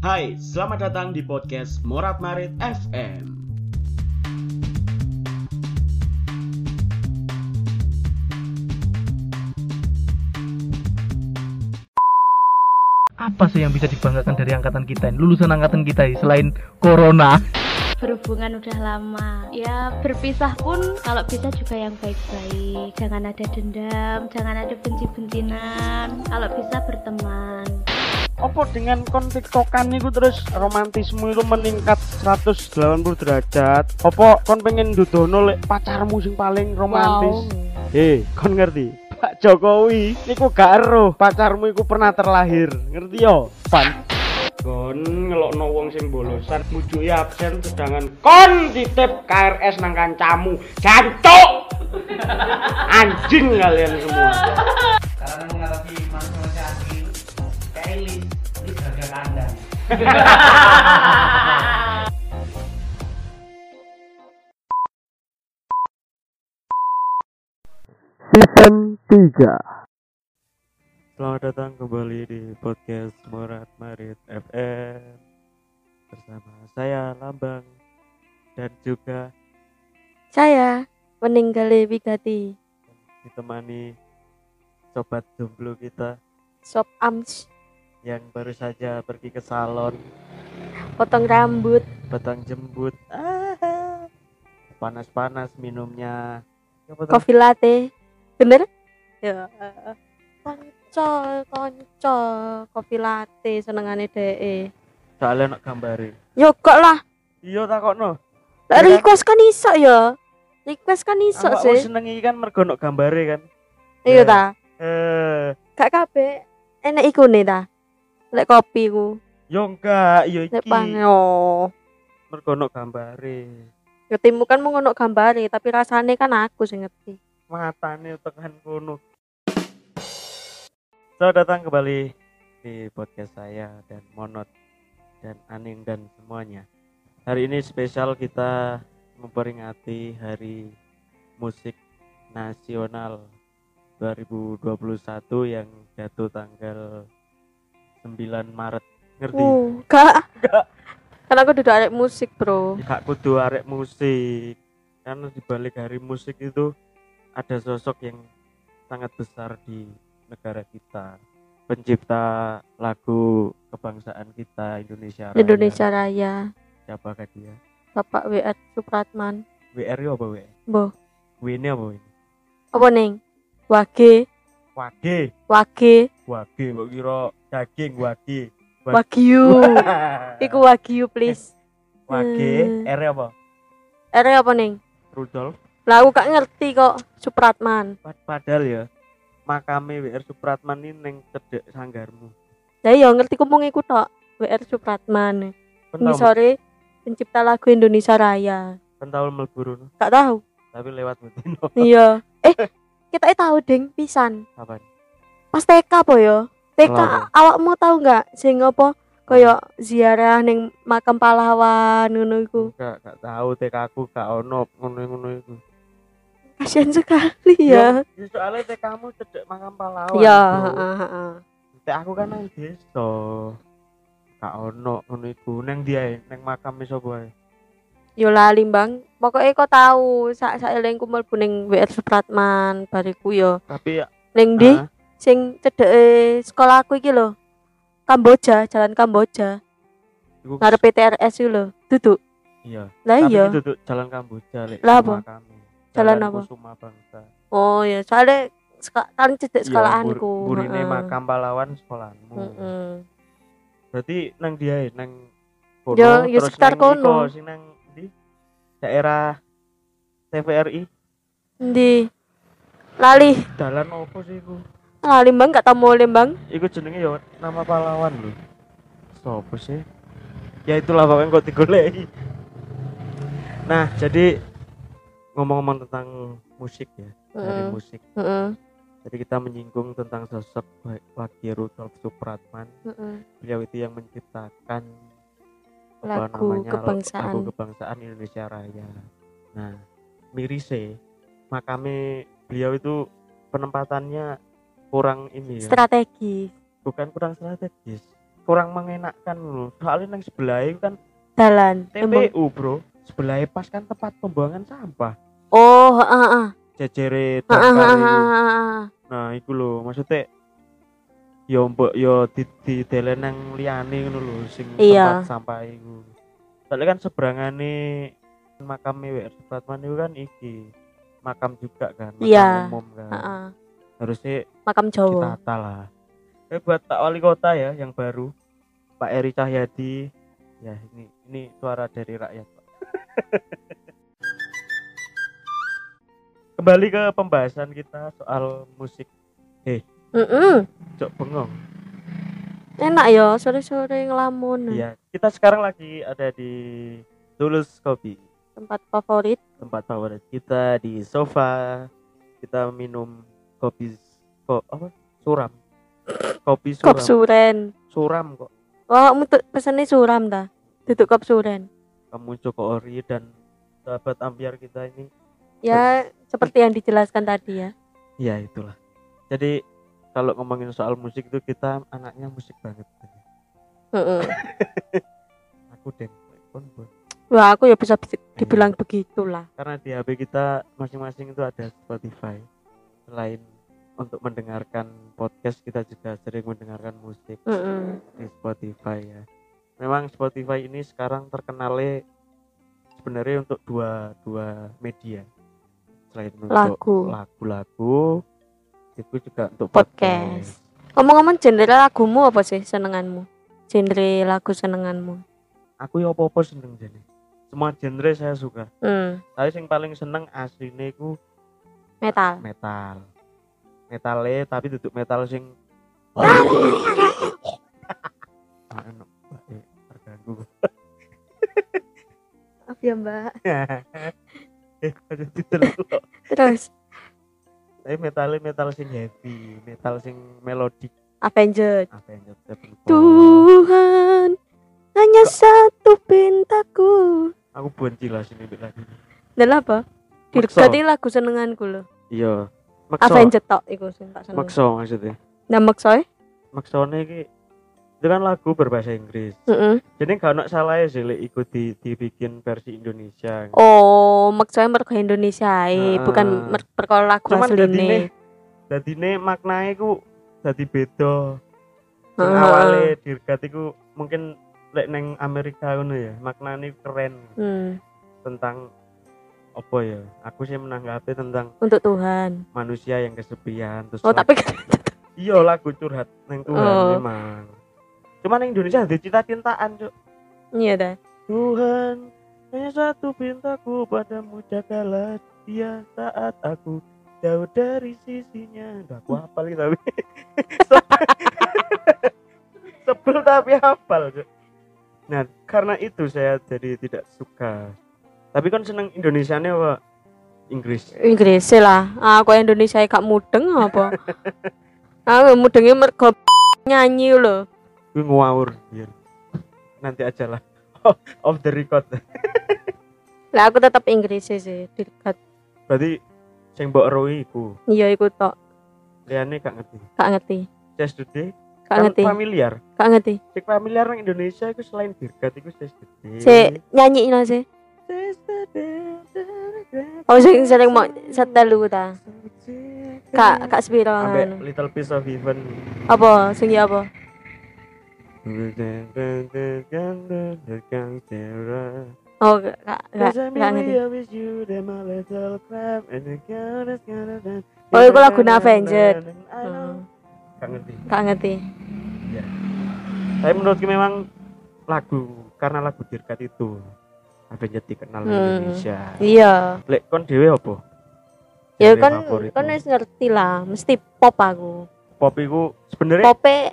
Hai, selamat datang di podcast Morat Marit FM. apa sih yang bisa dibanggakan dari angkatan kita ini? lulusan angkatan kita ini selain corona. Berhubungan udah lama. Ya berpisah pun kalau bisa juga yang baik-baik. Jangan ada dendam jangan ada benci-bencinan. Kalau bisa berteman Apa dengan kon tiktokan niku terus romantisme itu meningkat 180 derajat? Apa kon pengen dudono lek pacarmu sing paling romantis? Eh, kon ngerti? Pak Jokowi niku gak ero pacarmu iku pernah terlahir. Ngerti yo? Pan. Kon ngelokno wong sing bolosan mujuki absen sedangkan kon titip KRS nang kancamu. Jancuk! Anjing kalian semua. Karena menghadapi manusia asli Kylie kandang season 3 Selamat datang kembali di podcast Morat Marit FM Bersama saya Lambang. Dan juga saya meninggali Bigati ditemani Sobat jomblo kita. Sob Ams Yang baru saja pergi ke salon. Potong rambut. Petang jembut. Ah, Panas-panas minumnya. Kopi latte. Bener? Ya konco konco kopi latte senengane DE Soalnya nak gambari yo kok lah. Iya takokno Lah, Ya kan? request kan iso ya. Request kan iso Awakmu sih. seneng iki kan mergo nak gambare kan? Iya ya. ta. Eh gak kabeh. Enek iku nih ta lek kopi ku Yo enggak, yo lek iki. pange oh Mergo ono gambare. Ngetimu kan mau ngono gambare tapi rasane kan aku sing ngerti. Matane tekan kono. Selamat datang kembali di podcast saya dan Monot dan Aning dan semuanya. Hari ini spesial kita memperingati Hari Musik Nasional 2021 yang jatuh tanggal 9 Maret. Ngerti? Uh, gak. Karena aku duduk arek musik, Bro. Kak kudu arek musik karena di balik hari musik itu ada sosok yang sangat besar di negara kita pencipta lagu kebangsaan kita Indonesia Raya. Indonesia Raya. siapakah dia Bapak WR Supratman. WR apa WR Boh, W ini apa ini apa ning? Wage, wage wage, wage mbok kira daging wage wagyu. Iku wagyu, please. wage Hmm. R apa R apa ning? Rudolf Lah aku gak ngerti kok Supratman. Pad- padahal ya makame WR Supratman ini neng cedek sanggarmu Lah iya ngerti ku mung iku tok. WR Supratman. Ini sore pencipta lagu Indonesia Raya. mlebu rono, Gak tahu. tapi lewat Mutino Iya. Eh, kita eh tahu ding pisan. kapan Pas TK apa ya? TK awakmu tahu nggak sing apa kaya ziarah ning makam pahlawan ngono iku. Gak, gak tahu TK aku gak ono ngono-ngono itu. Kasian sekali ya. Ya, soalnya TK kamu cedek makam pahlawan. Ya, bro. heeh heeh. TK aku kan nang desa. Gak ono ngono iku. Neng dia neng makam sapa ae. Yo lali, Bang. Pokoknya kok tahu sak sak elengku mlebu ning WR Supratman bariku yo. Tapi ya Ning ndi ah, sing cedeke sekolahku iki lho. Kamboja, Jalan Kamboja. iku- Ngarep PTRS iku lho. Duduk. Iya. Lah iya. tuh jalan Kamboja lek. Lah apa? kami. Jalan Jalan apa? Kusuma Bangsa. Oh ya, soalnya kan cedek sekolahanku. Iya, burine makam pahlawan sekolahmu. Heeh. Berarti nang dia nang kono Yo, yo terus sekitar kono. sing nang di daerah TVRI Ndi? Lali. dalan opo sih iku? Lali Bang gak tau mau Bang. Iku jenenge ya nama pahlawan lho. Sopo sih? Ya itulah pokoknya kok digoleki. Nah, jadi ngomong-ngomong tentang musik ya, dari Heeh. musik. Heeh. Jadi kita menyinggung tentang sosok Wa- Wage Rudolf Supratman. Heeh. Beliau itu yang menciptakan Lagu kebangsaan. lagu kebangsaan Indonesia Raya. Nah, mirise makame beliau itu penempatannya kurang ini ya. Strategi. bukan kurang strategis kurang mengenakkan loh soalnya yang sebelah itu kan Embung. TPU bro sebelah pas kan tempat pembuangan sampah oh heeh heeh jejere Heeh, damkar heeh, iku. heeh, heeh. nah iku lho maksudnya yo mbok yo di di dalan nang liyane ngono lho sing Iya. tempat sampah iku soalnya kan seberangane makam WR Supratman itu kan iki makam juga kan makam Iya. umum kan Heeh. Harusnya makam Jawa. ditata lah. Eh buat Pak Wali Kota ya yang baru. Pak Eri Cahyadi. Ya ini ini suara dari rakyat Pak. kembali ke pembahasan kita soal musik. Heeh. cok bengong. Enak ya sore-sore ngelamun. Ya kita sekarang lagi ada di Tulus Kopi. Tempat favorit. Tempat favorit kita di sofa. Kita minum kopi kok apa? Suram. Kopi suram. kop suren. Suram kok. Kamu tuh pesannya suram dah? Duduk kop suren. Kamu Joko Ori dan sahabat ambiar kita ini. Ya seperti yang dijelaskan tadi ya. Ya itulah. Jadi kalau ngomongin soal musik itu kita anaknya musik banget. Heeh. aku deng wah aku ya bisa bisa dibilang begitulah. Karena di HP kita masing-masing itu ada Spotify selain untuk mendengarkan podcast kita juga sering mendengarkan musik Heeh. di Spotify ya. Memang Spotify ini sekarang terkenalnya sebenarnya untuk dua dua media. Selain untuk Lagu. lagu-lagu, itu juga untuk Podcast. ngomong-ngomong genre lagumu apa sih senenganmu genre lagu senenganmu Aku ya apa-apa seneng jadi. Semua genre saya suka. hmm. Tapi yang paling seneng aslinya ku metal metal. Metalnya tapi duduk metal sing terganggu. maaf ya mbak eh, aja ditelok. terus Tapi metalnya metal sing heavy, metal sing melodik Avenged Avenged Sevenfold. Tuhan hanya satu pintaku Aku benci lah sini lagu. ini. dan apa Makso. Dirgati lagu senenganku loh Iya. Makso. Avenged tok iku sing tak seneng Makso maksudnya. nah maksoe Maksone iki itu kan lagu berbahasa Inggris. Heeh. Jadi gak ono salah ya sih lek di, dibikin versi Indonesia. Oh, maksoe mergo Indonesia Heeh. bukan perkara lagu Cuman asline. dadine maknae ku dadi beda. Sing Heeh. awale dirgat iku mungkin lek neng Amerika ngono ya, maknane keren Hmm, tentang apa ya? Aku sih menanggapi tentang untuk Tuhan. manusia yang kesepian terus Oh, tapi iya lagu curhat neng Tuhan Oh. memang. Cuman neng Indonesia ada cinta-cintaan, Cuk. iya dah. Tuhan, hanya satu pintaku padamu jagalah dia saat aku jauh dari sisinya. Udah aku hafal gitu tapi. Sebel tapi hafal. Cuk. Nah, karena itu saya jadi tidak suka. Tapi kan seneng Indonesianya apa? Inggris. Inggris lah. Aku Indonesia gak mudeng apa? Aku mudengnya mergo nyanyi loh. Gue ngawur biar. Nanti aja lah. Off the record. Lah aku tetap Inggris sih, dekat. Berarti sing mbok Roy iku. Iya iku tok. Liane gak ngerti. Gak ngerti. Just Today kan ngerti. familiar. Gak ngerti. Sing familiar nang Indonesia iku selain Dirgat iku Just Today. Si nyanyi no sih. Oh sing sering mau setelu ta. Kak kak Spiro Ambek anu. Little Piece of Heaven. Apa sing ya apa? Oh gak gak gak, gak ngerti. Oh, iku lagune Avenged. Hmm, Gak ngerti. gak ngerti. Tapi menurutku memang lagu karena lagu Dirgat itu Avenged dikenal di Hmm. Indonesia. Iya. Lek kon dhewe apa? Ya Genre kan favoritmu? kan wis ngerti lah, mesti pop aku. pop iku sebenarnya Pope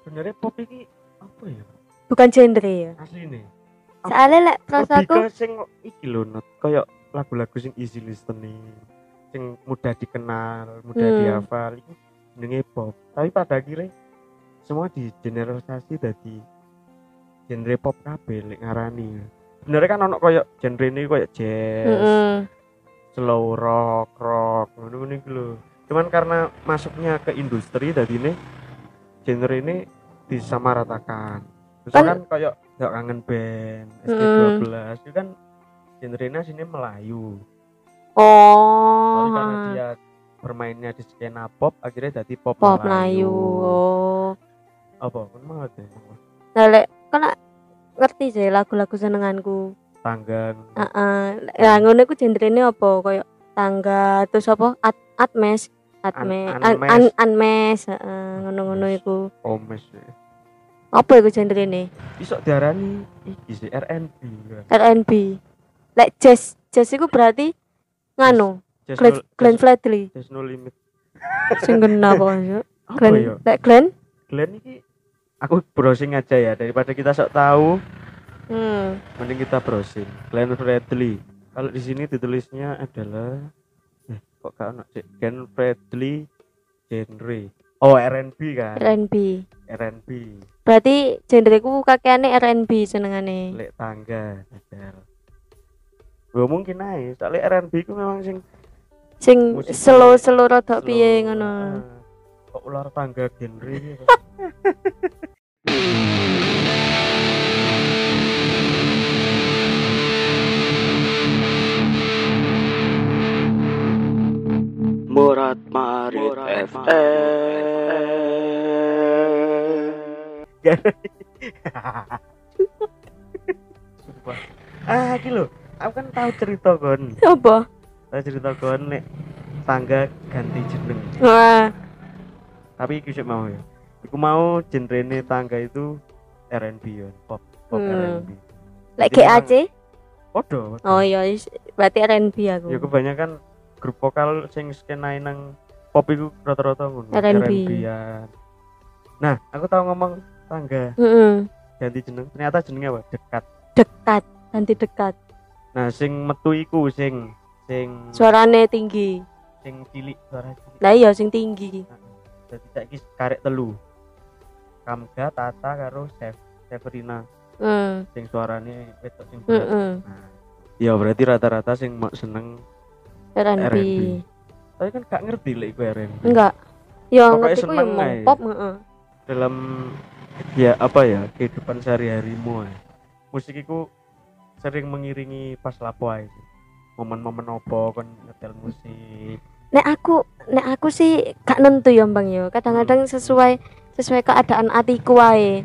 sebenarnya pop iki apa ya? bukan genre ya. Asli nih. Soalnya lek ke sing iki lho not kayak lagu-lagu sing easy listening, sing mudah dikenal, mudah Hmm. dihafal iku jenenge pop. Tapi pada akhirnya semua di generalisasi dadi genre pop kabeh lek ngarani. Sebenarnya kan ono kayak genre ini kayak jazz, Heeh. slow rock, rock, ngono-ngono iku lho. Cuman karena masuknya ke industri dadi ini genre ini disamaratakan. Terus Kan- kayak gak kangen band ST12 itu kan genrenya sini Melayu. Tapi karena Oh. dia bermainnya di skena pop akhirnya jadi pop, Pop Melayu. Oh. Apa? Kan mau deh. Lek kan ngerti sih lagu-lagu senenganku. Tanggang. Heeh. Lah ngono iku genrene apa? Kayak tangga terus apa? At Atmes. Atme, An- an, Anmes. an, Anmes, heeh, ngono-ngono iku. Omes. ya. Apa iku genrene? Bisa diarani iki sih R&B. kan. R&B. Lek jazz, jazz iku berarti nganu, Glenn, no, Glenn Fredly. just no limit. Sing kena pokoknya. Apa Glenn, ya? lek Glenn? Glenn ini aku browsing aja ya daripada kita sok tahu Hmm. mending kita browsing. Glenn Fredly. Kalau di sini ditulisnya adalah eh, kok gak ono Glenn Fredly genre. Oh R&B kan? R&B. R&B Berarti genreku kakeane R&B senengane. lek tangga jajal Gak mungkin aja soalnya R&B itu memang sing Sing rada slow, piye ngono. ah, kok ular tangga genre Murat Marit FM. Sumpah. ah iki lho aku kan tahu cerita kon Apa? tahu cerita kon nek tangga ganti jeneng Wah, tapi iki mau ya aku mau genrene tangga itu R&B ya pop pop Hmm. R&B lek Jadi GAC? podo. Oh iya, berarti R&B aku. ya kebanyakan grup vokal sing skena nang pop itu rata-rata ngono R&B. R&B-an. nah aku tahu ngomong tangga Heeh. ganti jeneng ternyata jenengnya apa dekat Dekat, nanti dekat. nah sing metu iku sing sing Suarane tinggi. sing cilik suara cilik Lah iya sing tinggi. jadi saiki karek telu Kamga Tata karo Chef Severina Hmm. sing suarane wedok sing berat. Heeh. nah ya berarti rata-rata sing seneng R&B. Tapi kan gak ngerti lek iku R&B Enggak. Ya ngerti ku ya pop, heeh. dalam ya apa ya kehidupan sehari-harimu ya. musik itu sering mengiringi pas lapo ae momen-momen opo kon nyetel musik Nek aku nek aku sih gak nentu ya Bang yo. Kadang-kadang sesuai sesuai keadaan atiku wae.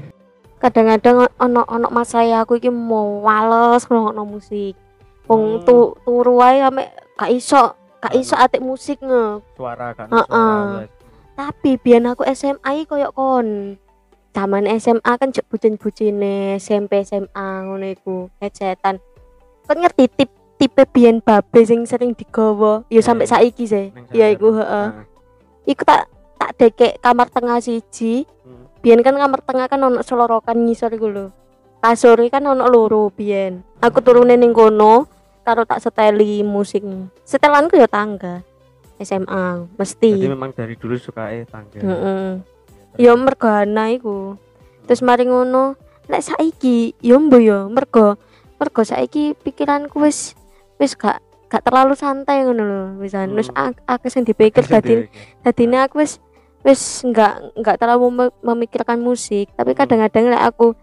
Kadang-kadang ono ono masa aku iki mau wales ngrungokno musik. Wong Hmm. tu turu wae gak iso gak iso atik musik nge. suara kan Heeh. suara Tapi biyen aku SMA iki koyo kon. Zaman SMA kan jek bucin-bucine SMP SMA ngono iku headsetan. Kon ngerti tip tipe biyen babe sing sering digawa ya sampai saiki sih. Ya iku heeh. Nah, Iku tak tak dekek kamar tengah siji. hmm. Biyen kan kamar tengah kan ono selorokan ngisor iku lho. Kasur kan ono loro biyen. Aku turune ning kono karo tak seteli musik. Setelanku ya tangga. SMA mesti. jadi memang dari dulu suka eh tangga Heeh. Ya mergo ana iku. Terus mari ngono, lek saiki ya mbo ya mergo mergo saiki pikiranku wis wis gak gak terlalu santai ngono lho. Wisan wis Hmm. ak- akeh sing dipikir dadi dadine aku wis wis nggak nggak terlalu mem- memikirkan musik. Tapi Hmm. kadang-kadang lek aku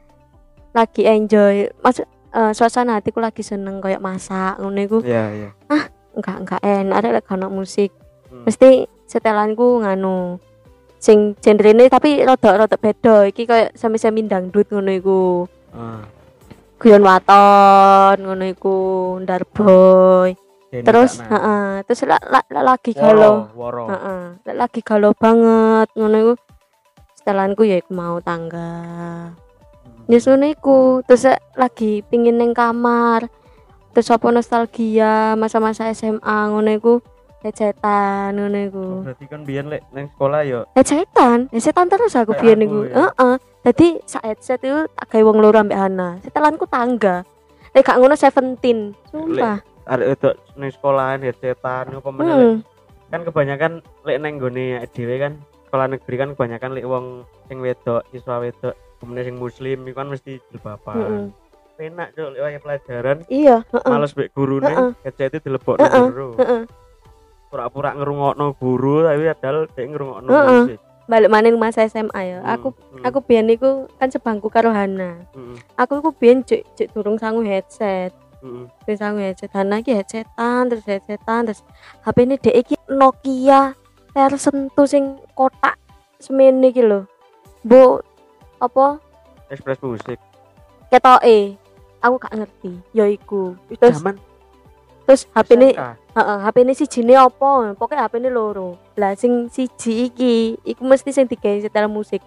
lagi enjoy maksud eh, suasana hatiku lagi seneng kayak masak ngono iku. Ya ya enggak enggak enak ada lek ono musik. Hmm. mesti setelanku nganu sing genrene tapi rada-rada beda. Iki kayak sami-sami dangdut ngono iku. Ah, guyon waton ngono iku ndarboy Terus Cakna. heeh terus la- la- la- lagi Woro, galau woro Heeh, lek lagi galau banget ngono iku setelanku ya iku mau tangga. Hmm. Ya iku, terus lagi pingin neng kamar. Terus apa nostalgia masa-masa SMA ngono iku hecetan ngono iku. Oh, berarti kan biyen lek nang sekolah yo Hecetan, hecetan terus aku biyen iku. ya. Heeh. Dadi sak headset itu tak gawe wong loro ambek Hana. Setelanku tangga. Lek gak ngono 17. Sumpah. Arek wedok ning sekolahan headsetan apa meneh lek Hmm. kan kebanyakan lek neng gone dhewe kan sekolah negeri kan kebanyakan lek wong sing wedok siswa wedok kemudian sing muslim itu kan mesti Heeh. jilbaban enak cuk lek pelajaran Iya, heeh. males mbek gurune Heeh. headset itu dilebokno guru Heeh. pura-pura ngerungokno guru tapi padahal dhek ngerungokno Heeh. musik balik mana masa SMA ya aku Hmm, aku biyen iku kan sebangku karo Hana hmm, aku iku biyen cek cek durung sangu headset hmm, Terus sangu headset Hana iki headsetan terus headsetan terus HP ini dek iki Nokia layar sentuh sing kotak semene iki lho. Bu apa? Express musik ketoke. Aku gak ngerti ya iku. Terus zaman terus HP ini heeh HP ini si jine apa? Pokoknya HP ini loro. Lah sing siji iki iku mesti sing digawe setel musik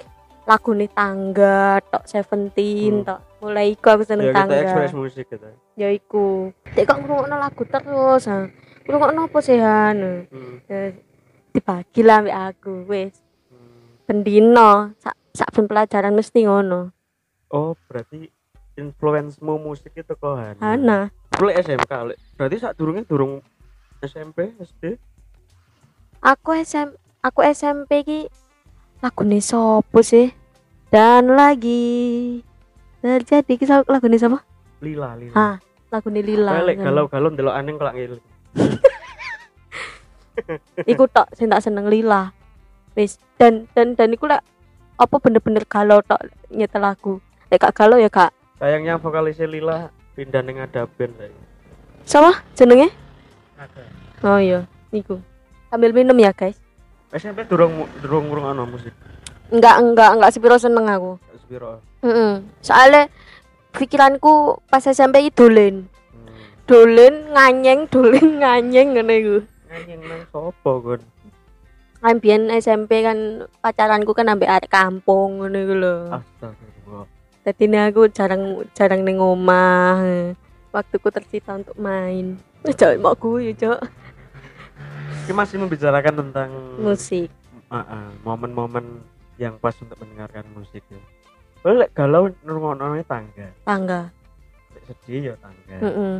lagu nih tangga tok Seventeen Hmm. tok mulai iku aku seneng ya kita tangga. express musik gitu ya iku. Dek kok ngrungokno lagu terus ha? Ngrungokno apa sih Han hmm, Ya, dibagi lah ambek aku wis. Hmm. pendino sak sak ben pelajaran mesti ngono. Oh berarti influence-mu musik itu kok Hana? Hana. Lu lek. SMK berarti saat durungnya durung SMP SD aku SM aku SMP ki lagune sopo sih? Dan lagi terjadi ki lagune sapa? Lila lila. Ha lagune lila. lek galau-galau ndelok aneh kelak ngil iku tok sing tak seneng lila. Wis dan dan dan iku lek apa bener-bener galau tok nyetel lagu. Lek gak galau ya gak? Sayangnya vokalisnya lila pindah ning ada band saya sama jenenge? Ada. Oh iya niku. Sambil minum ya guys. SMP durung durung ngrungokno musik? Enggak enggak enggak sepiro seneng aku Spiro Heeh. Soalnya pikiranku pas SMP itu dolen. hmm. Dolen nganyeng, dolen nganyeng ngene iku. nyanyi nang sopo kon Kan biyen SMP kan pacaranku kan ambek arek kampung ngene iku lho. astagfirullah Dadi aku jarang jarang ning omah. Waktuku tersita untuk main. Cok, mau gue cok. Kita masih membicarakan tentang Musik. Ah, ah, momen-momen yang pas untuk mendengarkan musik ya. Kalau lek galau ngrungokno tangga, Tangga. lek sedih ya tangga. Heeh.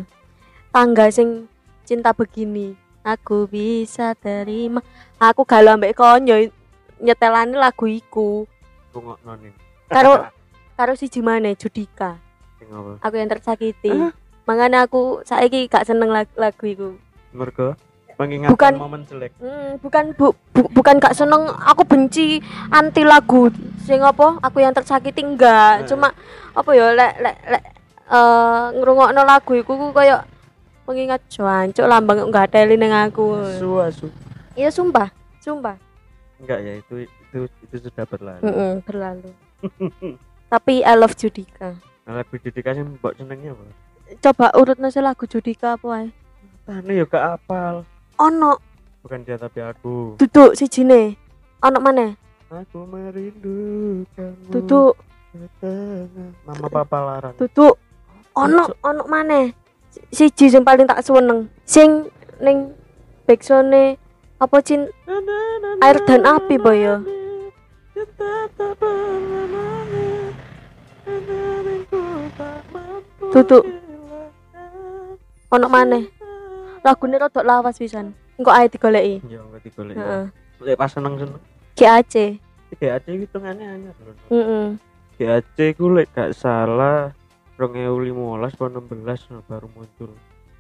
Tangga sing cinta begini. Aku bisa terima. Aku galau ambek kon yo nyetelane lagu iku. Ngrungokno nih. Karo karo siji maneh Judika. Sing apa? Aku yang tersakiti. Hah? Makanya aku saiki gak seneng lagu, lagu iku. Mergo mengingatkan Bukan- momen jelek. Hmm, bukan bu, bu- bukan gak seneng, aku benci anti lagu sing apa? Aku yang tersakiti enggak. Eh. Cuma apa ya lek lek lek eh ngrungokno lagu iku ku koyo mengingat jancuk lambang enggak ada ning aku. Asu asu. Iya sumpah, sumpah. Enggak ya itu itu itu sudah berlalu. Heeh, berlalu. Tapi I love Judika. Nah, lagu dedikasi mbok senengnya apa? Coba urut nasi lagu Judika apa ae? Tane ya gak apal. Ono Bukan dia tapi aku. duduk sijine. Ono maneh? Aku merindukanmu. Duduk Setengah. Mama papa larang. duduk ono ono maneh Si- siji sing paling tak seneng sing ning backsound apa cin Air dan api, Boy, ya. Duduk. ono maneh lagune rodok lawas pisan engko ae digoleki Ya enggak digolek. heeh Lek pas seneng-seneng. GAC GAC hitungannya anyar heeh GAC ku lek gak salah 2015 atau 16 nah, baru muncul.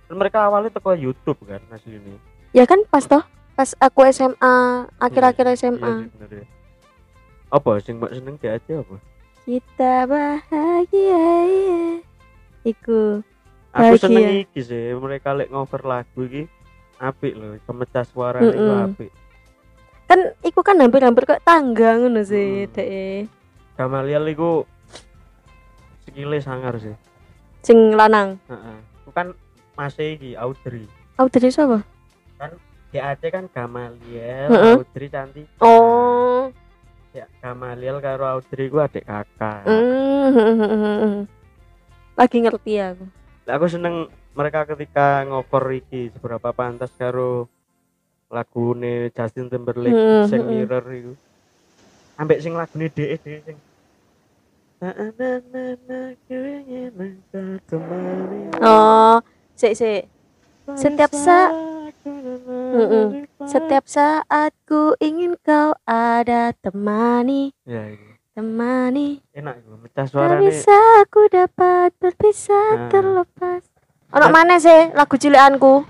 Dan mereka awalnya teko YouTube kan asli ini. ya kan pas toh pas aku SMA akhir-akhir SMA Iya sih bener ya. Apa sing mbak seneng GAC apa? kita bahagia ya. iku Aku Bahagia. seneng iki sih mereka lek ngover lagu iki apik loh, pemecah suara itu Mm-mm. apik. kan iku kan hampir-hampir kayak tangga ngono sih Hmm. dek Gamaliel iku skillnya sangar sih. sing lanang Heeh. Itu kan masih iki Audrey. dari siapa GAC kan Gamaliel, Heeh. Audrey cantik. oh Ya, Gamaliel karo Audrey ku adik kakak. mm. lagi ngerti aku Aku seneng mereka ketika ngover iki seberapa pantas karo lagune Justin Timberlake Hmm, sing hmm. mirror iku. Ambek sing lagune DE DE sing oh sik sik Setiap saat- Mm-mm. Setiap saat ku ingin kau ada temani, ya itu temani. enak mecah Tak suaranya bisa aku dapat berpisah Nah. terlepas. Ono mana sih lagu cilikanku?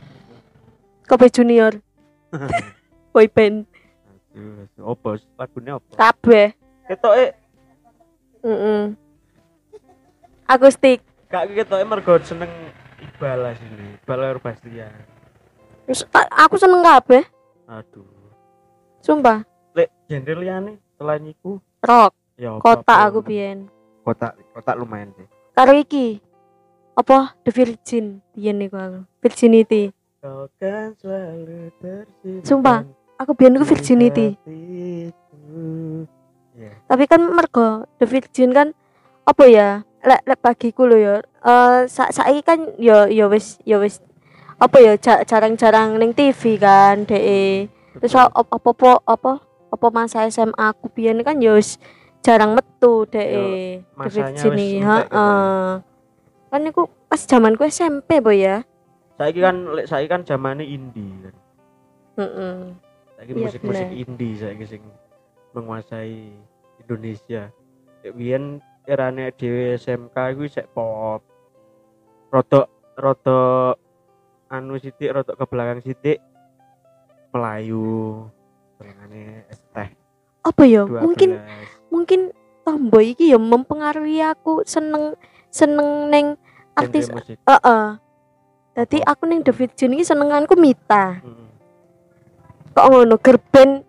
Kobe Junior, boy band. Opo lagunya opo? kabeh Ketoke heeh akustik gak ketoke mergo seneng Iqbal sini. Iqbal Urbastian. Aku seneng kabeh Aduh. sumpah Lek genre liyane selain iku rock ya apa- kota apa? aku biyen Kota kota lumayan sih. karo iki apa The Virgin biyen niku aku Virginity Kau kan selalu tersimpan. Sumpah, aku biyen di Virginity. Ya. tapi kan mergo The Virgin kan apa ya lek lek bagiku lho ya eh sa saiki kan ya ya wis ya wis apa ya ja- jarang-jarang ning TV kan DE terus apa apa apa apa masa SMA aku biyen kan ya wis jarang metu DE The masanya Virgin wis iki entek gitu ya. heeh kan niku pas zamanku SMP po ya Saiki kan lek saiki kan zamane indie kan. heeh Saiki Iya, musik-musik indie saiki sing menguasai Indonesia. Kayak biyen erane dhewe SMK iku sik pop. Rodok rodok anu sithik rodok ke belakang sithik Melayu. Es teh apa ya 12. Mungkin tomboy iki ya mempengaruhi aku seneng seneng neng artis. Heeh. Dadi Apa? aku ning The Virgin iki senenganku Mita. Mm. Kok ngono gerben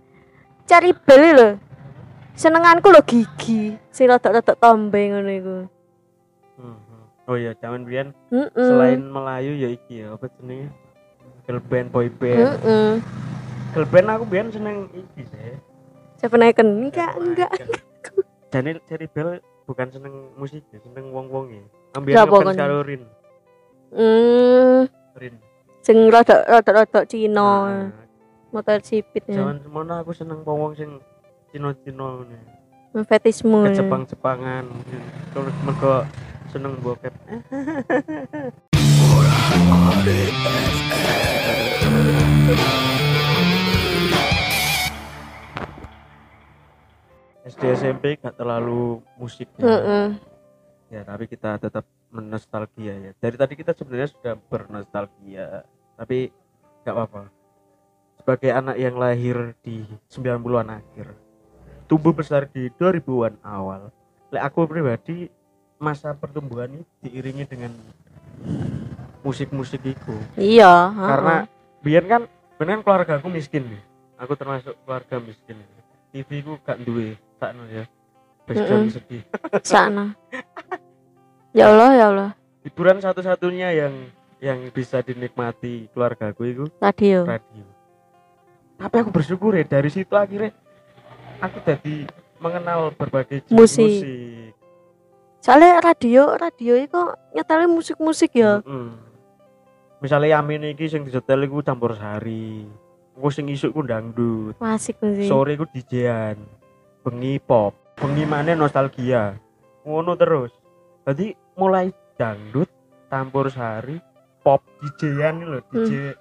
cari bel lho. Senenganku lho gigi. Sing rada-rada tombe ngono iku. Mhm. Oh iya, zaman biyen Heeh. selain Melayu ya iki ya apa jenenge? Girl band, boy band. Heeh. Girl band aku biyen seneng iki sih. Seven Icon enggak enggak. Jadi Cherry Bell bukan seneng musik, ya, seneng wong-wong ya. Ambil Siapa ngefans karo Rin. Hmm, Rin. sing rada-rada Cina, Nah, motor sipit ya. Zaman semono aku seneng wong-wong sing Cino-Cino nih. Fetismu. Ke Jepang-Jepangan. Terus mergo seneng bokep. SD SMP gak terlalu musik ya. Heeh. ya tapi kita tetap menostalgia ya. Dari tadi kita sebenarnya sudah bernostalgia tapi nggak apa-apa. Sebagai anak yang lahir di 90-an akhir tumbuh besar di 2000-an awal Lek aku pribadi masa pertumbuhan ini diiringi dengan musik-musik itu Iya, karena biar kan bener kan keluarga aku miskin nih. Aku termasuk keluarga miskin. TV ku gak duwe sakno ya Basecamp Mm-mm. sedih sana. Ya Allah, ya Allah. hiburan satu-satunya yang yang bisa dinikmati keluargaku itu Radio. radio tapi aku bersyukur ya dari situ akhirnya aku jadi mengenal berbagai jenis Musik. musik. Soalnya radio, radio itu nyetelin musik-musik ya. Mm-mm. misalnya Yamin iki sing disetel iku campur sari aku sing isuk ku dangdut Asik sih. sore ku DJ-an bengi pop bengi mana nostalgia ngono terus jadi mulai dangdut campur sari pop DJ-an lho DJ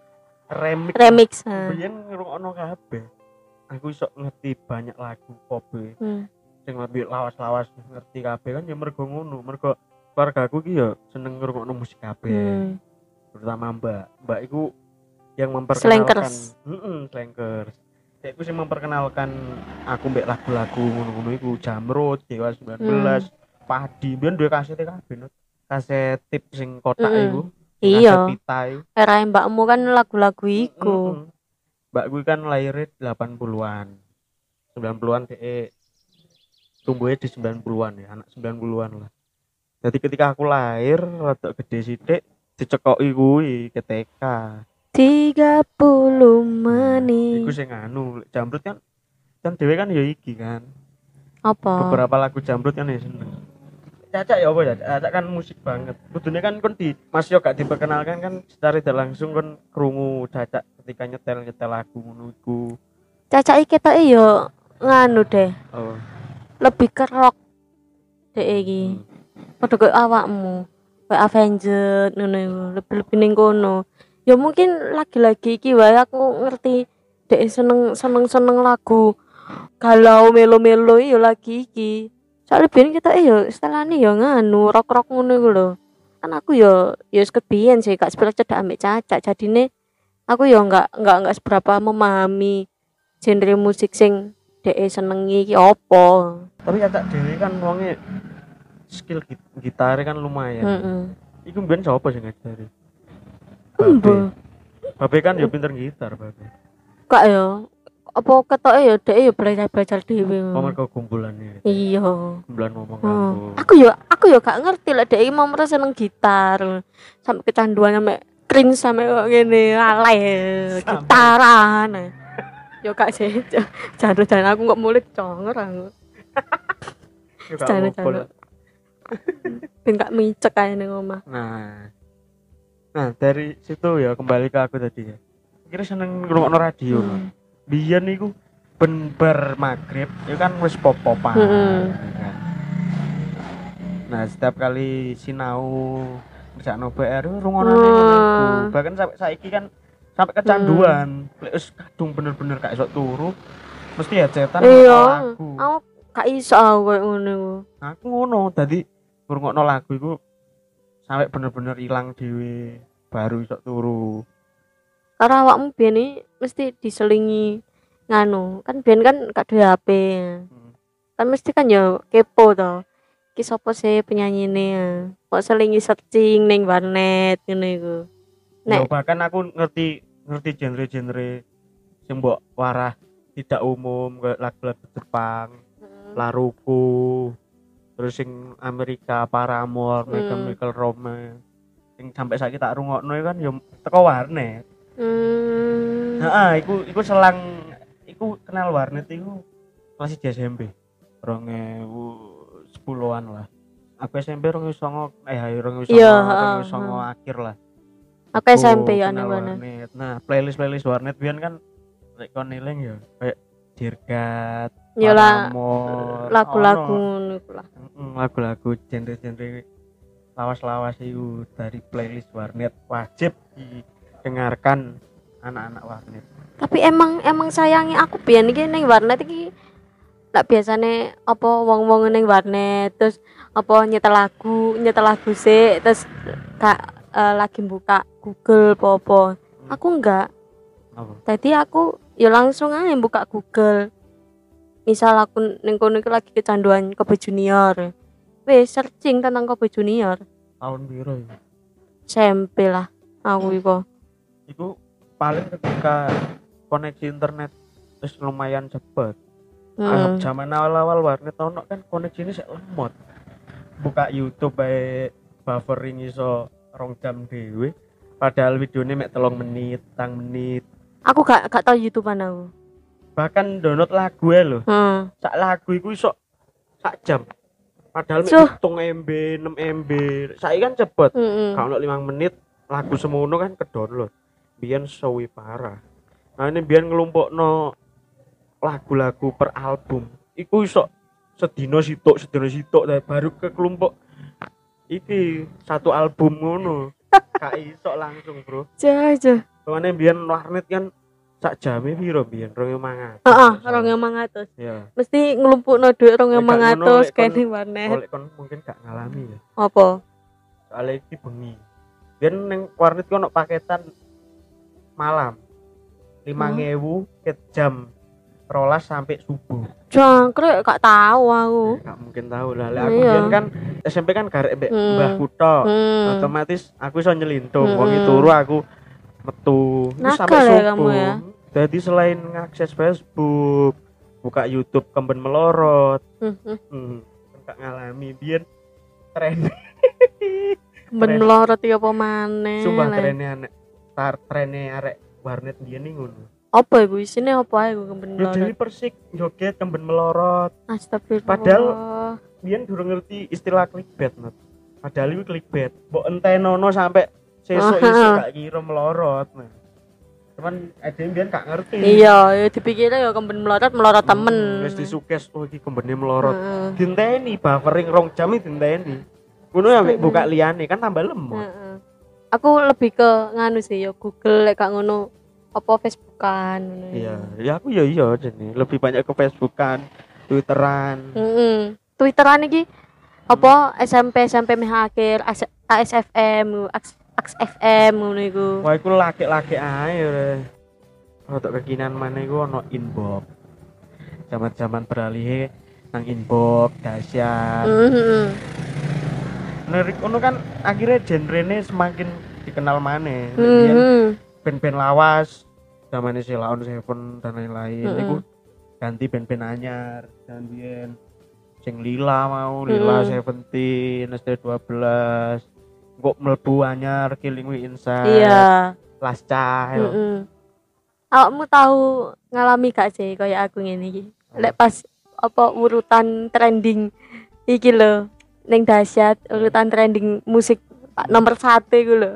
remix Remix. ha. biyen ngrungokno kabeh aku iso ngerti banyak lagu pop e. Hmm. sing lebih lawas-lawas ngerti kabeh kan ya mergo ngono mergo keluargaku ki ya seneng ngrungokno musik kabeh Hmm. terutama mbak mbak iku yang memperkenalkan Slankers. heeh slankers Kayak iku sing memperkenalkan aku mbek lagu-lagu ngono-ngono iku Jamrut Dewa 19 Hmm. Padi biyen duwe kaset kabeh Nut. kaset tip sing kotak Mm-mm. iku Iya. pita iku Era mbakmu kan lagu-lagu iku. Mm-mm. Mbak gue kan lahirnya 80-an. 90-an DE tumbuhnya di 90-an ya, anak 90-an lah. Jadi ketika aku lahir rada gede sithik dicekoki kuwi ke TK. 30 Iku menit. sing anu, Jamrut kan kan dhewe kan ya iki kan. Apa? Beberapa lagu Jamrut kan ya seneng. Caca ya apa ya? Caca kan musik banget. Kudune kan kon di Mas yo gak diperkenalkan kan secara tidak langsung kon krungu Caca ketika nyetel-nyetel lagu ngono iku. Caca iki ketoke yo nganu deh, Oh. lebih ke rock deh iki. Hmm. Padha koyo awakmu. Kayak Avenger ngono iku, lebih-lebih ning kono. Ya mungkin lagi-lagi iki wae aku ngerti dek seneng seneng seneng lagu galau melo-melo ya lagi iki. Soalnya biyen kita eh yo setelahnya yo nganu rock-rock ngono iku lho. Kan aku yo yo wis kebiyen sih gak seberapa cedak ambek Caca. Jadine aku yo enggak enggak enggak seberapa memahami genre musik sing dhek senengi iki apa Tapi acak dhewe kan wonge skill git- gitar kan lumayan. heeh Iku mbiyen sapa sing ngajari? Embo. Babe kan ya pinter gitar, Babe. kak ya apa ketoke ya dhek ya belajar belajar dhewe Oh, mergo kumpulannya. iya Kumpulan ngomong Oh. aku. aku ya aku ya gak ngerti lah dhek mau merasa seneng gitar sampai kecanduan sampai cringe sampai kok ngene alay gitaran yo gak sih jangan-jangan aku kok mulik conger aku Ya gak jangan apa-apa lah. jangan ben gak micek ae ning omah Nah. Nah, dari situ ya kembali ke aku tadi ya. Kira seneng ngrungokno radio. Hmm. Biyen niku ben bar magrib ya kan wis pop-popan. Ya kan. Nah, setiap kali sinau ngerjakno PR rungono Hmm. Bahkan sampai saiki kan sampai kecanduan. Wis kadung bener-bener gak iso turu mesti ya cetan iya lagu. aku gak iso aku kayak ngono. Aku ngono tadi ngrungokno lagu iku sampai bener-bener ilang dhewe baru iso turu. karena awakmu biyen iki mesti diselingi nganu kan biyen kan gak duwe HP Hmm. kan mesti kan ya kepo to iki sapa sih penyanyi ini kok selingi searching ning warnet ngene iku Ya, Nek- bahkan aku ngerti ngerti genre-genre sing mbok warah tidak umum kayak lagu-lagu Jepang, Laruku, terus sing Amerika Paramore, Hmm. Chemical Romance. Sing sampai saiki tak rungokno kan ya teko warnet. hmm. Heeh, iku iku selang iku kenal warnet iku masih di SMP. 2010-an lah. Aku SMP 2009 eh 2009 Iya, heeh, 2009 akhir lah. aku SMP ya warnet warnet. Nah, playlist playlist warnet biyen kan lek kon eling ya kayak Dirgat, ya lah Paramore, lagu-lagu ono. ngono iku lah lagu-lagu genre-genre lawas-lawas itu dari playlist warnet wajib didengarkan anak-anak warnet. tapi emang emang sayangi aku biyen iki ning warnet iki lek biasane apa wong-wong ning warnet terus apa nyetel lagu nyetel lagu sih terus gak eh, lagi buka Google apa aku enggak Apa? tadi aku ya langsung aja buka Google. Misal aku ning kono lagi kecanduan Kobe Junior wes searching tentang Kobe Junior Tahun biru ya. SMP lah aku iku Itu paling ketika koneksi internet terus lumayan cepet. Hmm. zaman awal-awal warnet ono kan koneksi ini sik lemot. Buka YouTube bae buffering iso rong jam dhewe. Padahal videonya mek telung menit, tang menit. aku gak gak tau YouTubean aku Bahkan download lagu ya lho. hmm. Sak lagu iku iso sak jam. Padahal Suh. 7 MB, 6 MB. Saiki kan cepet. Hmm. Kalau 5 menit lagu semono kan ke download. Biyen suwi parah. Nah ini biyen ngelumpukno lagu-lagu per album. Iku iso sedino sitok, sedino sitok baru ke kelompok iki satu album ngono. Kak iso langsung, Bro. Jah, jah. Soalnya biyen warnet kan sak jame piro biyen 2500. Heeh, rong emang atus. Ya. Mesti nglumpukno dhuwit rong Lek emang gak ngono, atus lek kon- kene warnet. Oleh kon mungkin gak ngalami ya. Apa? Soalnya iki bengi. Biyen ning warnet ku ono paketan malam. 5000 ke jam rolas sampai subuh. Jangkrik gak tahu aku. Gak mungkin tahu lah. Lek aku Iya. biyen kan SMP kan garek mbek Hmm. mbahku tok. Hmm. Otomatis aku iso nyelintung. Hmm. Wong turu aku metu sampai ya subuh. kamu ya? Jadi selain ngakses Facebook, buka YouTube kemben melorot, Hmm, hmm. hmm, ngalami biyen tren Ben Tren. melorot ya apa maneh. sumpah trennya anek tar trennya arek warnet biyen nih ngono. Apa iku isine apa iku ben Ya jadi melorot? persik joget kemben melorot. Astagfirullah. Padahal- Biyen durung ngerti istilah clickbait not. Padahal itu clickbait. Mbok entenono sampai sesuk isuk gak kira melorot. Nah. Cuman ada yang biyen gak ngerti. Iya, ya dipikirnya ya kemben melorot melorot temen. Hmm, Wis disukes oh iki kembene melorot. Heeh. Dinteni buffering rong jam iki dinteni. Ngono ya mek buka liyane kan tambah lemot. Heeh. Aku lebih ke nganu sih ya Google lek gak ngono apa Facebookan ngono. Iya, ya aku ya iya jene. Lebih banyak ke Facebookan, Twitteran. Heeh. Twitteran iki apa SMP SMP meh akhir AS- ASFM, AX AX FM ngono iku. Wah, iku laki-laki ae. re. rodok kekinian mana iku ono inbox zaman-zaman beralih nang inbox dahsyat. Nerik ono kan akhirnya genre semakin dikenal mana Biyen Mhm. band-band lawas zamannya si Laon Seven dan lain-lain Mm-mm. iku ganti band-band anyar dan biyen sing Lila mau Lila Mm-mm. Seventeen ST12 kok mlebu anyar Killing Me Inside Iya. Lasca yo. Heeh. Awakmu tahu ngalami gak sih kayak aku ngene iki? Lek pas apa urutan trending iki lho ning dahsyat urutan trending musik pak nomor satu iku lho.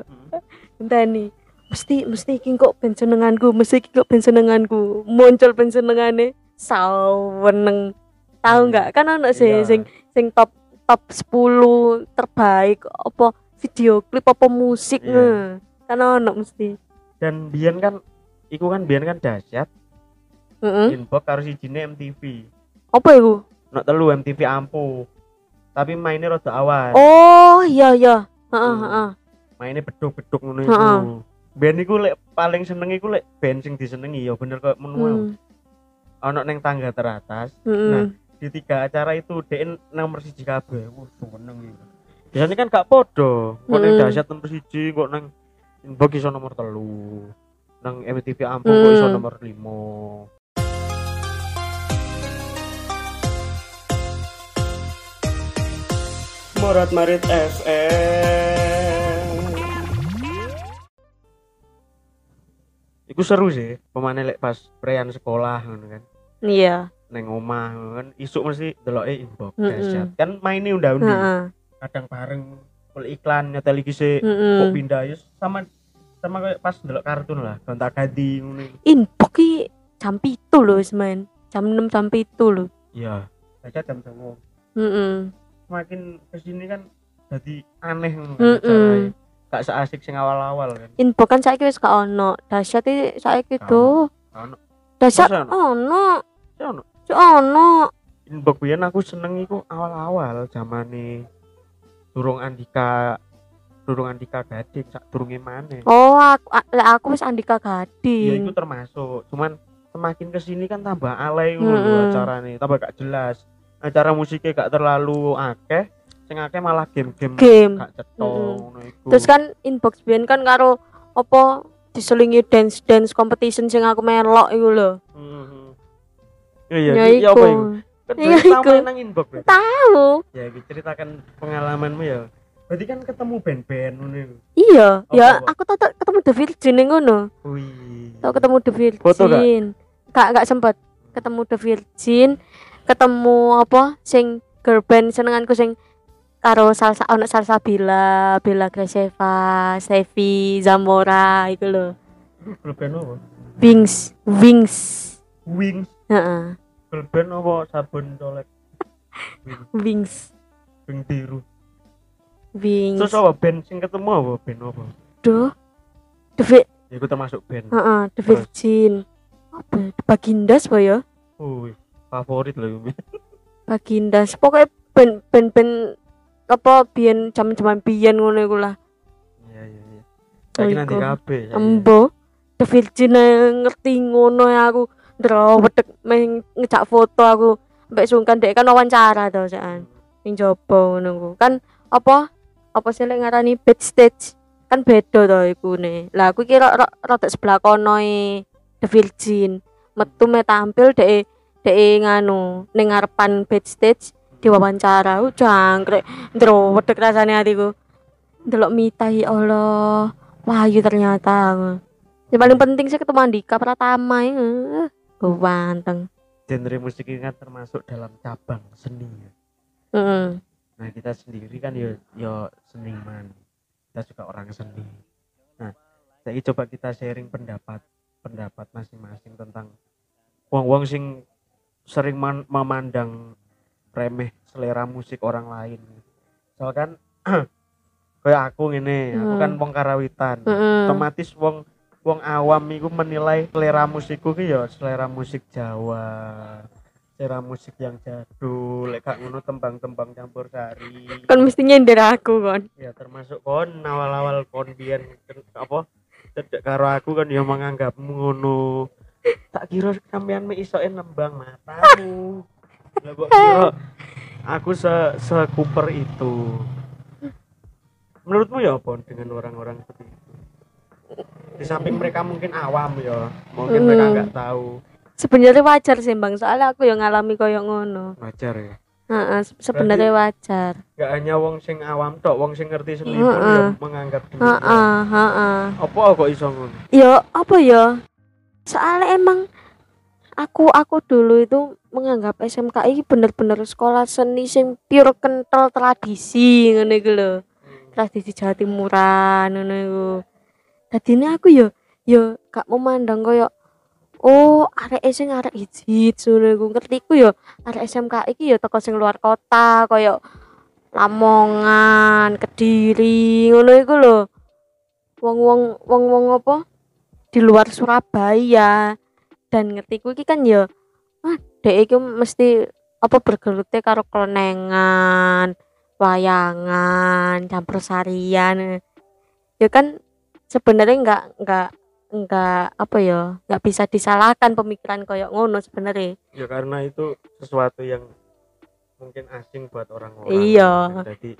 Enteni. Mesti mesti iki kok ben senenganku, mesti iki kok ben senenganku. Muncul ben senengane saweneng. Tahu nggak? Kan ono sih Iya. sing sing top top 10 terbaik apa video klip apa musik Iya. nge. Kan ono mesti. dan biyen kan iku kan biyen kan dahsyat Heeh. inbox harus izine MTV Apa iku? nok telu MTV ampuh tapi mainnya rada awan Oh, iya iya. Heeh, Hmm. heeh. mainnya beduk-beduk ngono iku band iku lek paling seneng iku lek band sing disenengi ya bener kok menua Hmm, ono neng tangga teratas heeh. Nah, di tiga acara itu DN nomor siji kabeh wah seneng iki biasanya kan gak podo kok neng Mm. dahsyat nomor siji kok neng inbox iso nomor telu nang MTV ampuh kok iso Mm. nomor limo Morat Marit FM. iku seru sih pemane lek pas prean sekolah ngono kan Iya. neng omah ngono kan isuk mesti deloke inbox Mm-mm. dahsyat kan unda-undi Heeh. Kadang bareng kalau iklan nyetel iki sih kok Heeh. pindah ya sama sama kayak pas delok kartun lah gonta ganti ngono iku. Inbox ki jam 7 lho wis main. Jam 6 jam 7 lho. iya dahsyat jam 9 Heeh. semakin ke sini kan jadi aneh ngono Mm-mm. acaranya. gak seasik sing awal-awal kan Inbox kan saiki wis gak ono. Dahsyat iki saiki Gak do. ono. Dahsyat ono. Ya ono. Ono. inbox biyen aku seneng iku awal-awal zamane durung Andika durung Andika Gading sak durunge maneh Oh, aku lek aku wis Andika ya Gading. itu termasuk cuman semakin ke sini kan tambah alay ngono Mm-mm. acarane tambah gak jelas acara musiknya gak terlalu akeh sing akeh malah game-game Game. gak ngono iku Terus kan inbox biyen kan karo apa diselingi dance dance competition sing aku melok iku lho. Mhm. iya Ya iya apa iku. Kan Ya sama iku. nang inbox. Tahu. ya ceritakan pengalamanmu ya berarti kan ketemu band-band ngono iku Iya, Apa, ya apa? aku tau ketemu The Virgin yang ngono. wih Tau ketemu The Virgin. Foto gak? Gak gak sempet ketemu The Virgin, ketemu apa sing girl band senenganku sing karo salsa ono salsa Bella, Bella Greseva, Sevi, Zamora iku lho. Girl band apa Wings, Wings. Wings Heeh. Band apa sabun colek Wings Wings, Wing biru Wings. terus apa band sing ketemu apa band apa Duh. The Vi- ya itu termasuk band heeh, The Terus? Virgin. Apa? The Bagindas apa ya? Wih, favorit loh ini. Bagindas. Pokoknya band band band apa biyen zaman-zaman biyen ngono iku lah. Iya iya iya. Saiki nanti kabeh. ya, Embo. The Virgin ngerti ngono ya aku. Ndrawedek meh ngejak foto aku. Mbak sungkan dek kan wawancara to sekan. Ning jopo ku. Kan apa? Apa sih lek ngarani backstage? Kan beda to iku ne. Lah aku kira rada sebelah kono e The Virgin. Metu me tampil dek dek nganu ning ngarepan backstage diwawancara. Jangkrik. Ndrawedek rasane hatiku. Delok Mita ya Allah. Wahyu ternyata. Yang paling penting sih ketemu Andika Pratama ya. Ganteng. Genre musik ini kan termasuk dalam cabang seni. ya. Heeh. Nah, kita sendiri kan yo yo seniman. Kita juga orang seni. Nah, saya coba kita sharing pendapat pendapat masing-masing tentang wong-wong sing sering man- memandang remeh selera musik orang lain. Soalnya kan kayak aku ngene, aku kan Hmm. wong karawitan. Heeh. otomatis wong wong awam iku menilai selera musikku ki ya selera musik Jawa. Selera musik yang jadul lek gak ngono tembang-tembang campur sari. Kan mesti nyender aku kon. ya termasuk kon awal-awal kon biyen apa cedek karo aku kan ya menganggapmu ngono. Tak kira sampean me isoke nembang matamu. Lah kok kira aku se sekuper itu. Menurutmu ya apa dengan orang-orang seperti itu di samping mereka mungkin awam ya mungkin mereka Hmm. nggak tahu. Sebenarnya wajar sih bang. Soalnya aku yang ngalami koyo ngono. Wajar ya. Heeh, se- sebenarnya wajar. nggak hanya wong sing awam tok wong sing ngerti seni pun ya menganggap demikian. heeh heeh. Apa kok iso ngono? Ya apa ya soalnya emang aku aku dulu itu menganggap SMK ini bener-bener sekolah seni sing pure kental tradisi iku lho. Tradisi Jawa Timuran ngono iku dadi ini aku yo yo gak memandang koyo oh arek sing arek hiji ngono iku. Ngertiku yo arek SMK iki yo teko sing luar kota koyo Lamongan, Kediri ngono iku lho. Wong-wong wong-wong apa? Di luar Surabaya. Dan ngertiku iki kan ya ah dek iki mesti apa bergelutnya karo kelenengan wayangan campur sarian ya kan sebenarnya nggak nggak nggak apa ya nggak bisa disalahkan pemikiran koyok ngono sebenarnya ya karena itu sesuatu yang mungkin asing buat orang-orang Iya. kan. jadi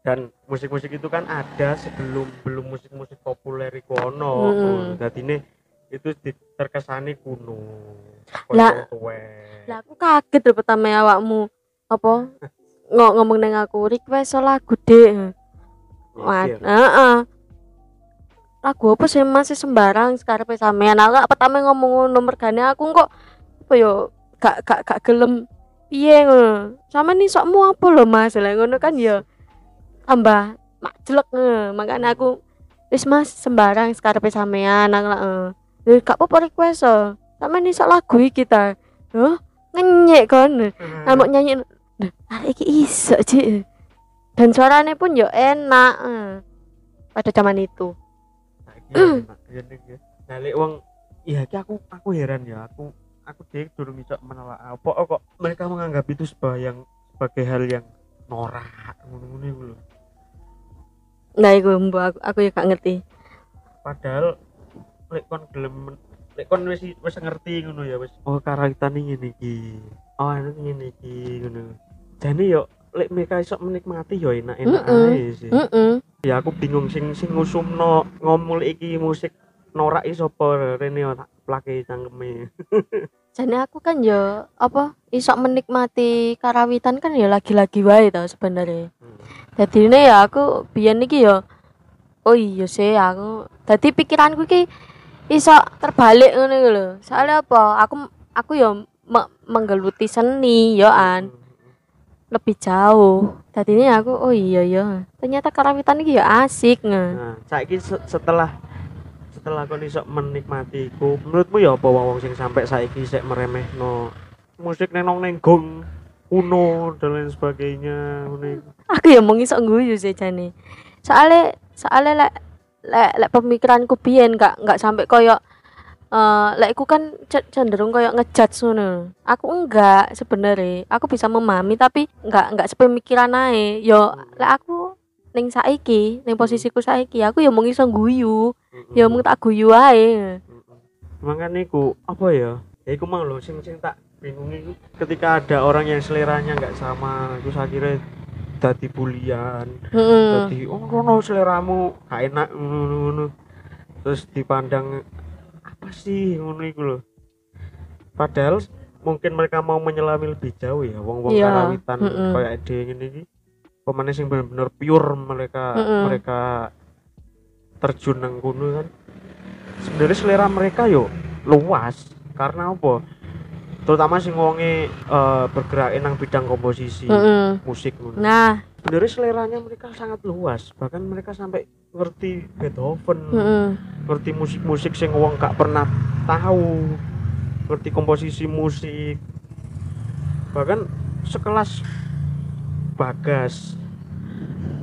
dan musik-musik itu kan ada sebelum belum musik-musik populer iku ono Mm-mm. jadi ini itu terkesani kuno Lah- lah aku kaget lho pertama awakmu apa ngomong neng aku request lagu deh Mat, Iya. heeh. Lagu apa sih masih sembarang sekarang pe sampean aku gak pertama ngomong nomor gane aku kok apa yo gak gak gak gelem piye ngono. Sama nih sokmu apa lho Mas? Lah ngono kan ya tambah makjelek eh. makanya aku wis Mas sembarang sekarang pe sampean aku lah eh. Gak apa-apa request oh. Sama nih sok lagu iki ta. Loh, ngenyek kon. Nah, mau nyanyi nah, arek iki iso Cik. Dan suaranya pun yo enak eh. pada zaman itu. Ya, enak, ya, Nek, ya. Nah, lek wong iya iki aku aku heran ya aku aku deh durung iso menolak apa kok mereka menganggap itu sebagai yang sebagai hal yang norak ngono-ngono iku lho. Nah, iku mbok aku, aku ya gak ngerti. padahal lek kon gelem lek kon wis wis ngerti ngono ya wis oh karawitan ngene iki oh anu ngene iki ngono jane yo lek mereka iso menikmati yo enak-enak Mm-mm. ae sih Heeh. Ya aku bingung sing sing ngusumno ngomul iki musik norak iso apa rene yo tak plake cangkeme Jane aku kan ya apa iso menikmati karawitan kan ya lagi-lagi wae tau sebenarnya. Jadi ini ya aku biyen iki ya oh iya sih aku dadi pikiranku iki iso terbalik ngono lho. Soalnya apa? Aku aku ya me- menggeluti seni yo an lebih jauh. Tadi ini aku oh iya ya. Ternyata karawitan iki ya asik nge. nah saiki se- setelah setelah kon iso menikmati iku menurutmu ya apa wong sing sampai saiki sik meremehno musik nenong neng gong kuno dan lain sebagainya aku ya mau ngisok guyu sih jane soalnya soalnya lek lek lek pemikiranku biyen nggak nggak sampai koyo eh lek aku kan cenderung koyo ngejudge ngono. Aku enggak sebenarnya. Aku bisa memahami tapi enggak enggak sepemikiran ae. Yo lek aku ning saiki ning posisiku saiki aku ya mau ngisok guyu ya mau tak guyu ae. Makanya iku apa ya? Ya iku mang lho sing sing tak bingung iku ketika ada orang yang seleranya nggak sama saya kira dadi bulian heeh dadi oh rono seleramu gak enak ngono terus dipandang apa sih? Ngono iku lho. Padahal mungkin mereka mau menyelami lebih jauh ya wong-wong Iya, karawitan mm-mm. kayak ade ngene iki. Pemane sing bener-bener pure mereka Mm-mm. mereka terjun nang kono kan. Sebenarnya selera mereka yo luas. Karena apa? Terutama sing wonge eh, bergerak nang bidang komposisi heeh musik ngono. Nah sebenarnya seleranya mereka sangat luas. Bahkan mereka sampai ngerti Beethoven heeh. ngerti musik-musik sing wong gak pernah tahu ngerti komposisi musik. Bahkan sekelas Bagas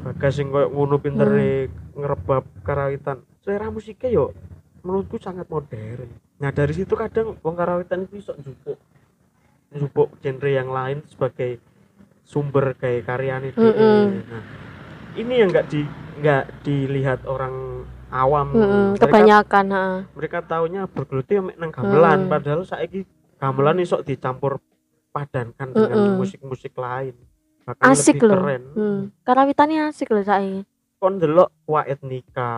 Bagas sing koyo ngono pintere ngerebab karawitan. Selera musiknya yo menurutku sangat modern. Nah dari situ kadang wong karawitan itu iso njupuk njupuk genre yang lain sebagai sumber kayak karyanya dia. Mm-mm. nah ini yang nggak di nggak dilihat orang awam Mm-mm, Mereka- kebanyakan heeh. mereka taunya bergeluti nang gamelan Hmm. padahal saiki gamelan iso dicampur padankan dengan Mm-mm. musik-musik lain bahkan Asik lebih loh. keren Hmm. Karawitannya asik loh saiki. kon delok wa etnika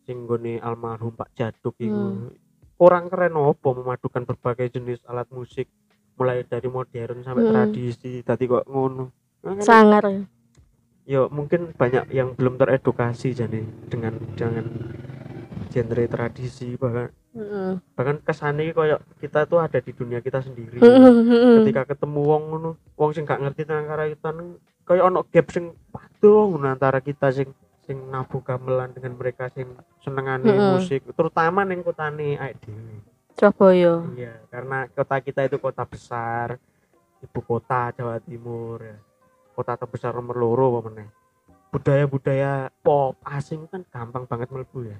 sing nggone almarhum Pak Jaduk iku Hmm. kurang keren opo memadukan berbagai jenis alat musik mulai dari modern sampai Hmm. tradisi tadi kok ngono Nah, kan Sangar. yo mungkin banyak yang belum teredukasi jadi dengan dengan genre tradisi bahkan Heeh. bahkan kesannya koyo kita tuh ada di dunia kita sendiri Heeh. ketika ketemu wong ngono wong sing gak ngerti tentang karawitan koyo ono gap sing ngono antara kita sing sing nabuh gamelan dengan mereka sing senengane Mm-mm. musik terutama ning kotane awake dhewe Surabaya. iya karena kota kita itu kota besar ibu kota Jawa Timur ya. Kota terbesar nomor loro apa budaya-budaya pop asing kan gampang banget mlebu ya.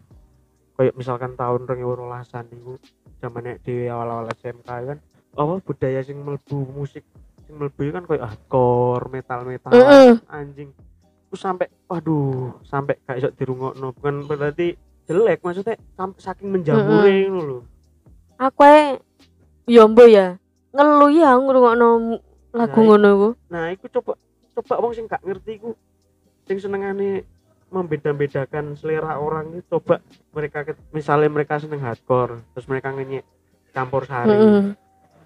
Kayak misalkan tahun 2012an niku zamane di awal-awal SMK kan apa budaya sing mlebu musik sing mlebu kan kayak hardcore metal-metal Heeh. anjing. Terus sampai waduh sampai gak iso dirungokno. Bukan berarti jelek maksudnya saking menjamure ngono lho Aku ae mbo ya. Ngelu ya ngrungokno lagu Nah, ngono iku. Nah, iku coba coba wong sing gak ngerti iku sing senengane membeda-bedakan selera orang itu coba mereka misalnya mereka seneng hardcore terus mereka ngenyek campur sari Heeh.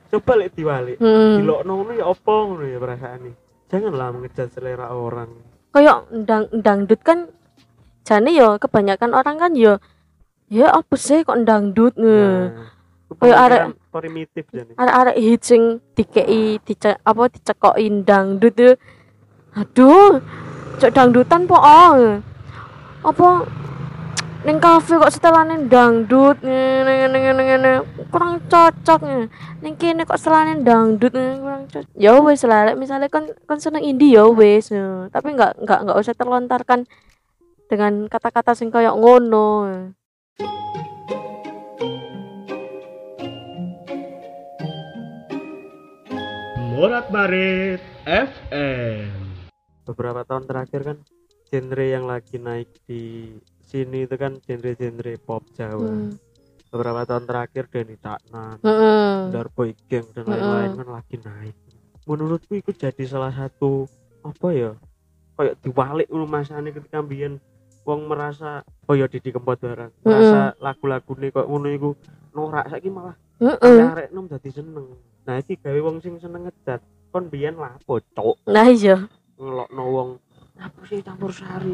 coba lihat diwalik dilokno ngono ya opo ngono ya perasaane janganlah mengejat selera orang Kayak ndang dangdut kan jane yo kebanyakan orang kan yo ya apa sih kok dangdut nah Kayak arek- primitif jadi arek-arek hit sing dikei dice, apa dicekokin dangdut tuh aduh cok dangdutan po oh. apa neng kafe kok setelahnya dangdut ngene ngene ngene kurang cocok neng kene kok setelahnya dangdut ngene, kurang cocok ya wes lah misalnya kan kan seneng indie ya eh. tapi nggak nggak nggak usah terlontarkan dengan kata-kata sing kayak ngono Morat Marit FM. beberapa tahun terakhir kan genre yang lagi naik di sini itu kan genre-genre pop Jawa Hmm. beberapa tahun terakhir Denny Caknan Heeh. Darboy Gang dan lain-lain kan lagi naik menurutku itu jadi salah satu apa ya kayak diwalik masane ketika mbiyen wong merasa oh ya Didi Kempot barang merasa lagu-lagu nih kok ngono iku norak saiki malah Heeh. arek nom dadi seneng nah iki gawe wong sing seneng ngedat kon biyen lapo cok nah iya. Ngelokno wong. Apa sih campur sari?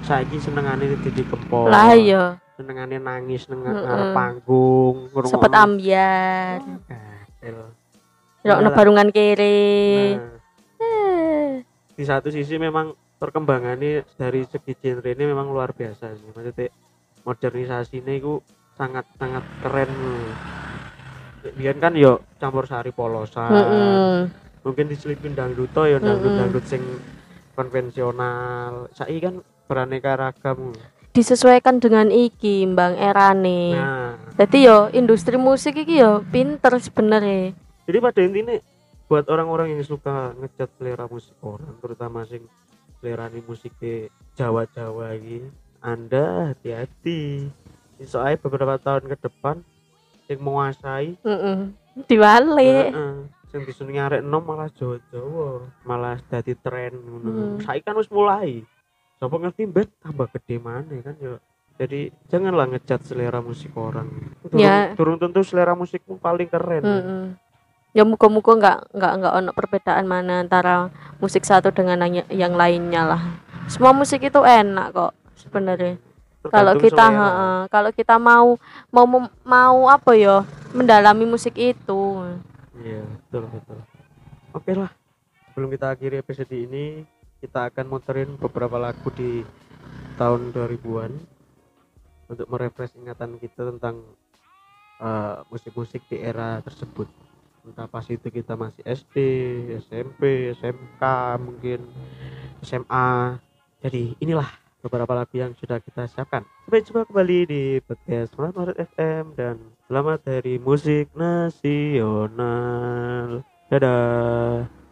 Saiki senengane Didi Kempot lah iya. Senengane nangis nang Mm-mm. ngarep panggung sempet Gatel. Rok Iyalah. barungan kiri. Nah, di satu sisi memang perkembangannya dari segi genre ini memang luar biasa sih. Maksudnya modernisasi ini sangat sangat keren Biar kan yo campur sari polosan Heeh. mungkin diselipin dangduto ya dangdut Mm-mm. dangdut sing konvensional saya kan beraneka ragam Disesuaikan dengan iki Mbang Erane. nah Jadi yo industri musik iki yo pinter sebenarnya. jadi pada intinya buat orang-orang yang suka ngecat selera musik orang terutama sing selera musik di Jawa-Jawa ini anda hati-hati soalnya beberapa tahun ke depan yang menguasai Heeh. Diwalik. heeh, sing disuruh nyarek nom malah Jawa-Jawa malah jadi tren ngono Hmm. saya kan wis mulai Sopo ngerti bet tambah gede mana kan yo jadi janganlah ngecat selera musik orang turun, Ya. turun tentu selera musikmu paling keren Heeh. Ya muka-muka nggak nggak nggak ono perbedaan mana antara musik satu dengan yang, yang lainnya lah. Semua musik itu enak kok sebenarnya. Kalau kita heeh, kalau kita mau mau mau apa ya mendalami musik itu. Iya, betul betul. Oke lah. Sebelum kita akhiri episode ini, kita akan muterin beberapa lagu di tahun 2000-an untuk merefresh ingatan kita tentang eh, musik-musik di era tersebut. Entah pas itu kita masih SD, SMP, SMK, mungkin SMA. Jadi inilah beberapa lagu yang sudah kita siapkan. Sampai jumpa kembali di podcast Maret Maret FM dan selamat dari musik nasional. Dadah.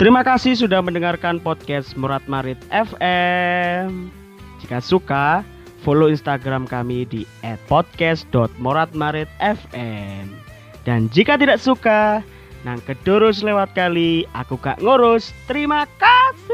Terima kasih sudah mendengarkan podcast Murad Marit FM. Jika suka, follow Instagram kami di @podcast.muradmaritfm. Dan jika tidak suka, nang kedurus lewat kali, aku kak ngurus. Terima kasih.